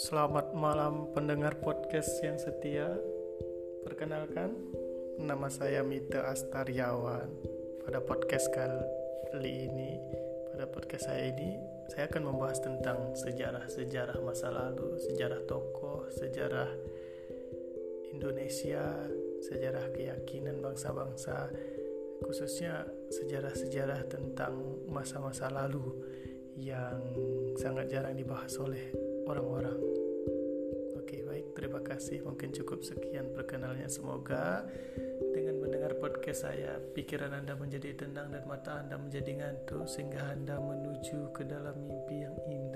Selamat malam pendengar podcast yang setia. Perkenalkan, nama saya Mita Astaryawan. Pada podcast kali ini, pada podcast saya ini, saya akan membahas tentang sejarah-sejarah masa lalu, sejarah tokoh, sejarah Indonesia, sejarah keyakinan bangsa-bangsa khususnya sejarah-sejarah tentang masa-masa lalu yang sangat jarang dibahas oleh kasih. Mungkin cukup sekian perkenalnya. Semoga dengan mendengar podcast saya, pikiran Anda menjadi tenang dan mata Anda menjadi ngantuk sehingga Anda menuju ke dalam mimpi yang indah.